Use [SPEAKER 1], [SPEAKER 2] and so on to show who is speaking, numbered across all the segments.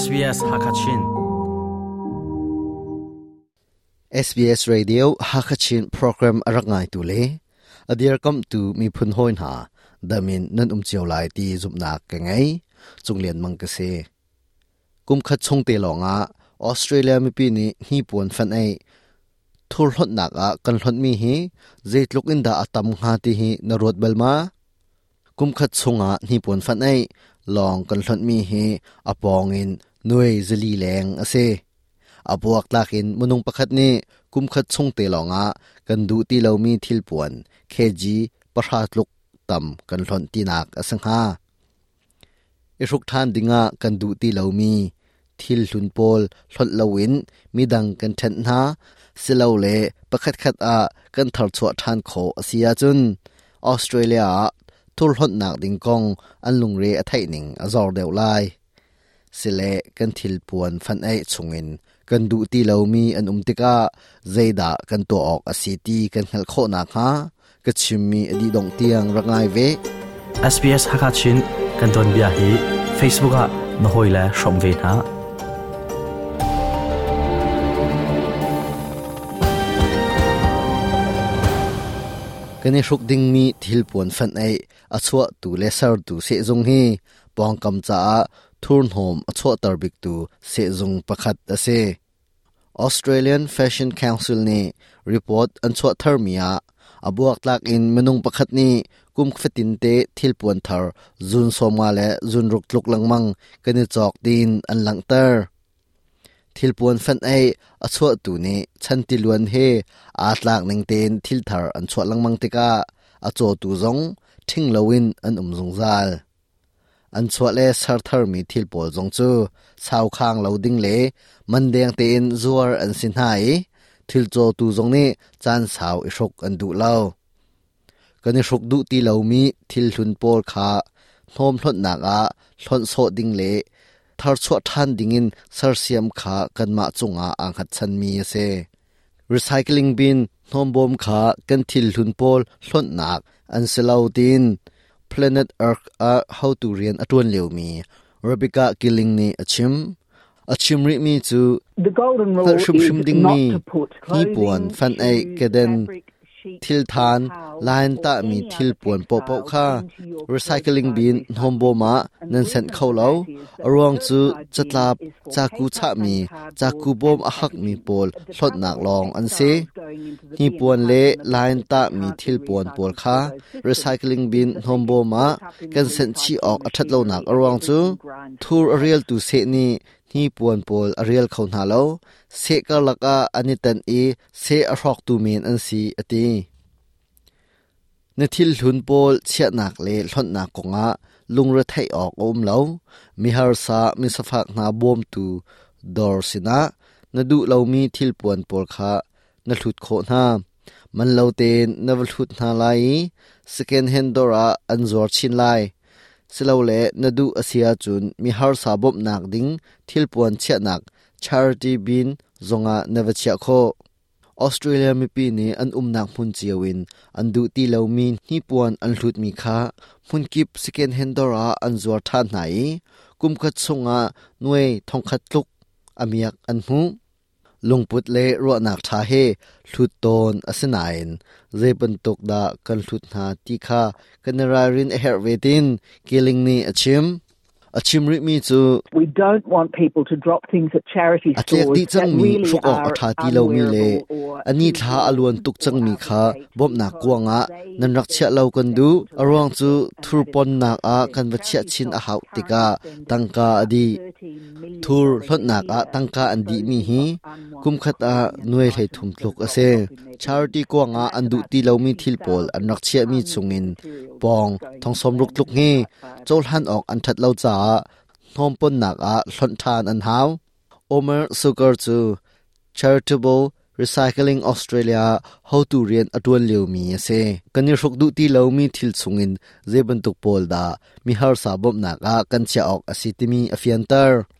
[SPEAKER 1] SBS Hakachin.
[SPEAKER 2] SBS Radio Hakachin program arangai tu le adir kam tu mi phun hoin ha damin nan um chiao lai ti zup na ka ngai chunglian mang ka se kum khat chung te longa Australia mi pi ni hi pon fan ai. Thur hot nak a kan hot mi hi. Zeitluk in da atam nga ti hi na rot belma kum khat chunga ni pon fan ai. Long kan hot mi hi. Apong in หน่วยจะลีแรงอาเซอาบวกลากินมนุงประคัดนี้กุมขัดชงเตลองะกันดูตีเรามีทิลปวนเคจีประชาลุกต่ำกันหลอนตีนักอสังหาอิรุกทานดิงะกันดูตีเรามีทิลหุนโปลหลอนลวินมีดังกันเทนนาสิเราเลประคัดขัดอากันทารชวทานโคอาเซียจุนออสเตรเลียทุลหลอนนักดิงกองอันลุงเรอไทยหนิงอจอร์เดลไล sile kan thil puan fan ai chungin. Kan du ti lo mi an um tika. Zeida kan to ok asiti kan hel kho na kha ka chimmi adi dong tiang rangai ve.
[SPEAKER 1] SBS Hakachin kan don bia hi. Facebook a nohoi la shom ve na.
[SPEAKER 2] Kani hruk ding mi thil puan fan ai. Achua tu le sar tu se zong hi. Pong kam cha thurn hom achua tarbik tu se zong pakhat ase Australian Fashion Council ni report an chua thermia abuak tlak in menung pakhat ni kum khfatin te thil puan thar zun soma le zun ruk tluk langmang kani chok din an langtar thil puan fan ai a chua tu ni chan ti luan he a tlak ning ten thil thar an chua langmang te ka a cho tu zong thing lowin an um zong zal อันชวเลสารทรมีทิลปอลจงจูชาวข้างเราดิ้งเลมันเดียงเตอินจัวอันสินหายทิลโจตูจงนี้จานสาวอิชกอันดูเล่ากันอิชกดูตีเรามีทิลหุนปอลขาโนมทดหนักอะทนโซดิ้งเลทารชวท่านดิ้งอินเซอร์เซียมขากันมาจงอะอังคัดชันมีเซ recycling งบินอมบอมขากันทิลหุนปอลทดหนักอันสิเซลาดิน an se textiles going into
[SPEAKER 3] the hi bin puan le apart from the lain fact ta that mi they
[SPEAKER 2] thil can't be puan pol recycled kha through those systems
[SPEAKER 3] recycling bin is that they hombo get ma caught up in kan the sen chi recycling ok a that lo nak machinery and arong chu everything grinds to thur a arial
[SPEAKER 2] tu se ni hi puan pol arial khau na lo se ka laka ani tan e se a rok tu men an si ati na thil hlun pol chia nak le hlon nak konga lungra thai ok om lo mi har sa mi safak na bom tu dor sina na du lo mi thil puan pol kha na thlut kho na man lo ten na wal thut na lai second hand dora an zor chin นทิลหุนโปลเชียนักเลหลอนักกงะลุงระไทยออกอมเลามิฮารซามิสฟักนาบวมตูดอร์สินะนดูเรามีทิลปวนปอลคะนหลุดโคน้ามันเราเตนนวลุดนาไลสเกนเฮนดอราอันจอร์ชินไลสเราเลนดูอเซียจุนมิฮารซาบมนักดิงทิลปวนเชียนักชาร์ตีบินจงะนวเชียโค ออสเตรเลียมีปีนี้อันอุมนักมุนเจียวิน อันดูตีเลามีนี่ปวนอันหลุดมีค่ามุนกิบสเกนเฮนดอราอันจวรท่านไหน กุมขัดสงะน่วยทองขัดลุกอเมียกอันหูลงปุดเลรวนักทาเฮหลุดตนอสนายนเรบันตกดากันหลุดหาตีค่ากันรารินเอเฮรเวตินเกลิงนี่อชิม ดิงมีขาทุดน
[SPEAKER 3] ักอานรักเชเวลาวาอัฐาอัตเลียกจังมีองอนจังมีอรอกจังมีปอลขากันเจ้าหางเวลากันนอรีไลลัก
[SPEAKER 2] สองอานหอยกอมนเปกโครีดิงมีลักสองอาชอ
[SPEAKER 3] อ
[SPEAKER 2] อกอัตลากริเกาเตียนรัวมีขากันนี่ทรงนี้กันเจ้าหั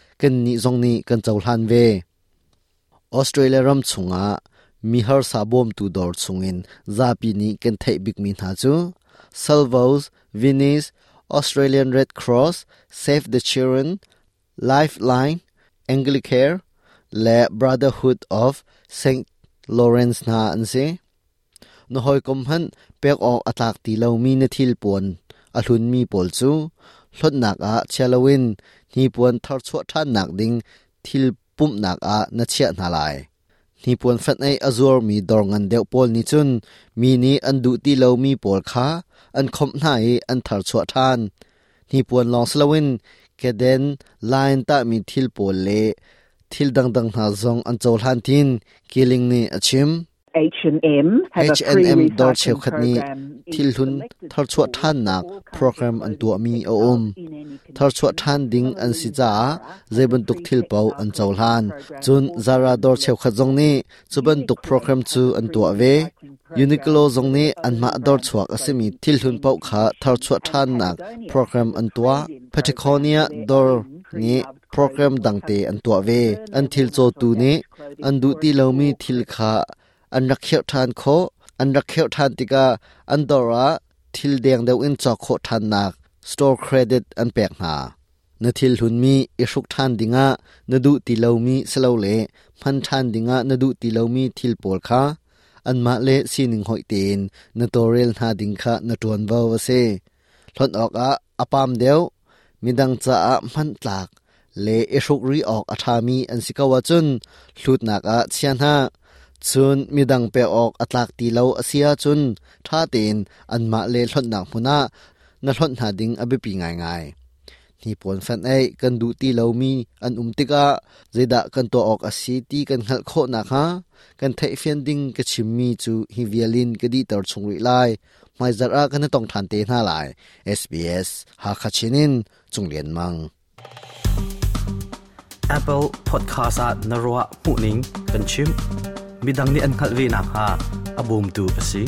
[SPEAKER 2] เคร์และ Brotherhood of Saint Lawrence นาอันเซนหอยกมหันเปกออกอัตากตีเลามีนทิลปวนอลุนมีปอลจูลดหนักอาเชลวิน นีปวนทาร์ชวท่านหนักดิงทิลปุ่มหนักอานาเชียนาลายนี่ปวนฟันไออซัวมีดองอันเดวปอลนี่จุนมีนี้อันดูตีเลามีปอลขาอันคมหน้าอันทาร์ชวท่านนี่ปวนลองสลาวินแกเดนไลน์ตามีทิลปอลเลทิลดังดังหาซงอันโจลฮันทินกิลิงนี่อชิม
[SPEAKER 3] H&M have a free H&M dor recycling cheu khat ni program in thil hun selected thar chua stores than in nak all program countries an tua mi without o om in any thar chua condition. than ding an si cha Following zeban tuk thil pau an chawl han chun zara dor cheu khat zong ni
[SPEAKER 2] chuban tuk program chu an tua ve
[SPEAKER 3] uniqlo zong ni an ma dor chuak asemi thil hun pau kha thar chua than nak program an tua patagonia dor ni program dangte
[SPEAKER 2] an tua ve an thil cho tu ni
[SPEAKER 3] an du ti lomi thil
[SPEAKER 2] kha อันรักเขียวทานโคอันรักเขียวทานติกาอันดอระทิลเดียงเดวินจอกโคทานนักสตอร์เครดิตอันแปลกหานทิลหุนมีอิชุกทานดิงะนดูติเลามีสลาเลพันทานดิงะนดูติเลามีทิลปอลคาอันมาเลสีนิงหอยเตนนตัวเรลนาดิงคะนตัวนบาวเซทนออกอะอปามเดียวมีดังจะอะพันตลากเลอิชุกรีออกอาธามีอันสิกาวจุนหลุดนักอะเชียนฮะ ชุนมีดังเปออกอัตลักตีเลาอาเซียชุนท่าเตนอันมาเลลดหนักพุน่านัลดหาดิงอบิปีง่ายง่ายนี่ปวนแฟนเอกันดูตีเลามีอันอุ้มติกะจะดักกันตัวออกอาซีตีกันขัลโคนักฮะกันเทเฟียนดิงกับชิมมีจูฮิเวียลินกดีตอร์ชงริไลไม่จระกันต้องทันเตน่าไหล SBS หาคาชินินจงเลียนมัง
[SPEAKER 1] Apple Podcast at Narwa Puning Kanchim midang ni an khalwi na ha abum tu asi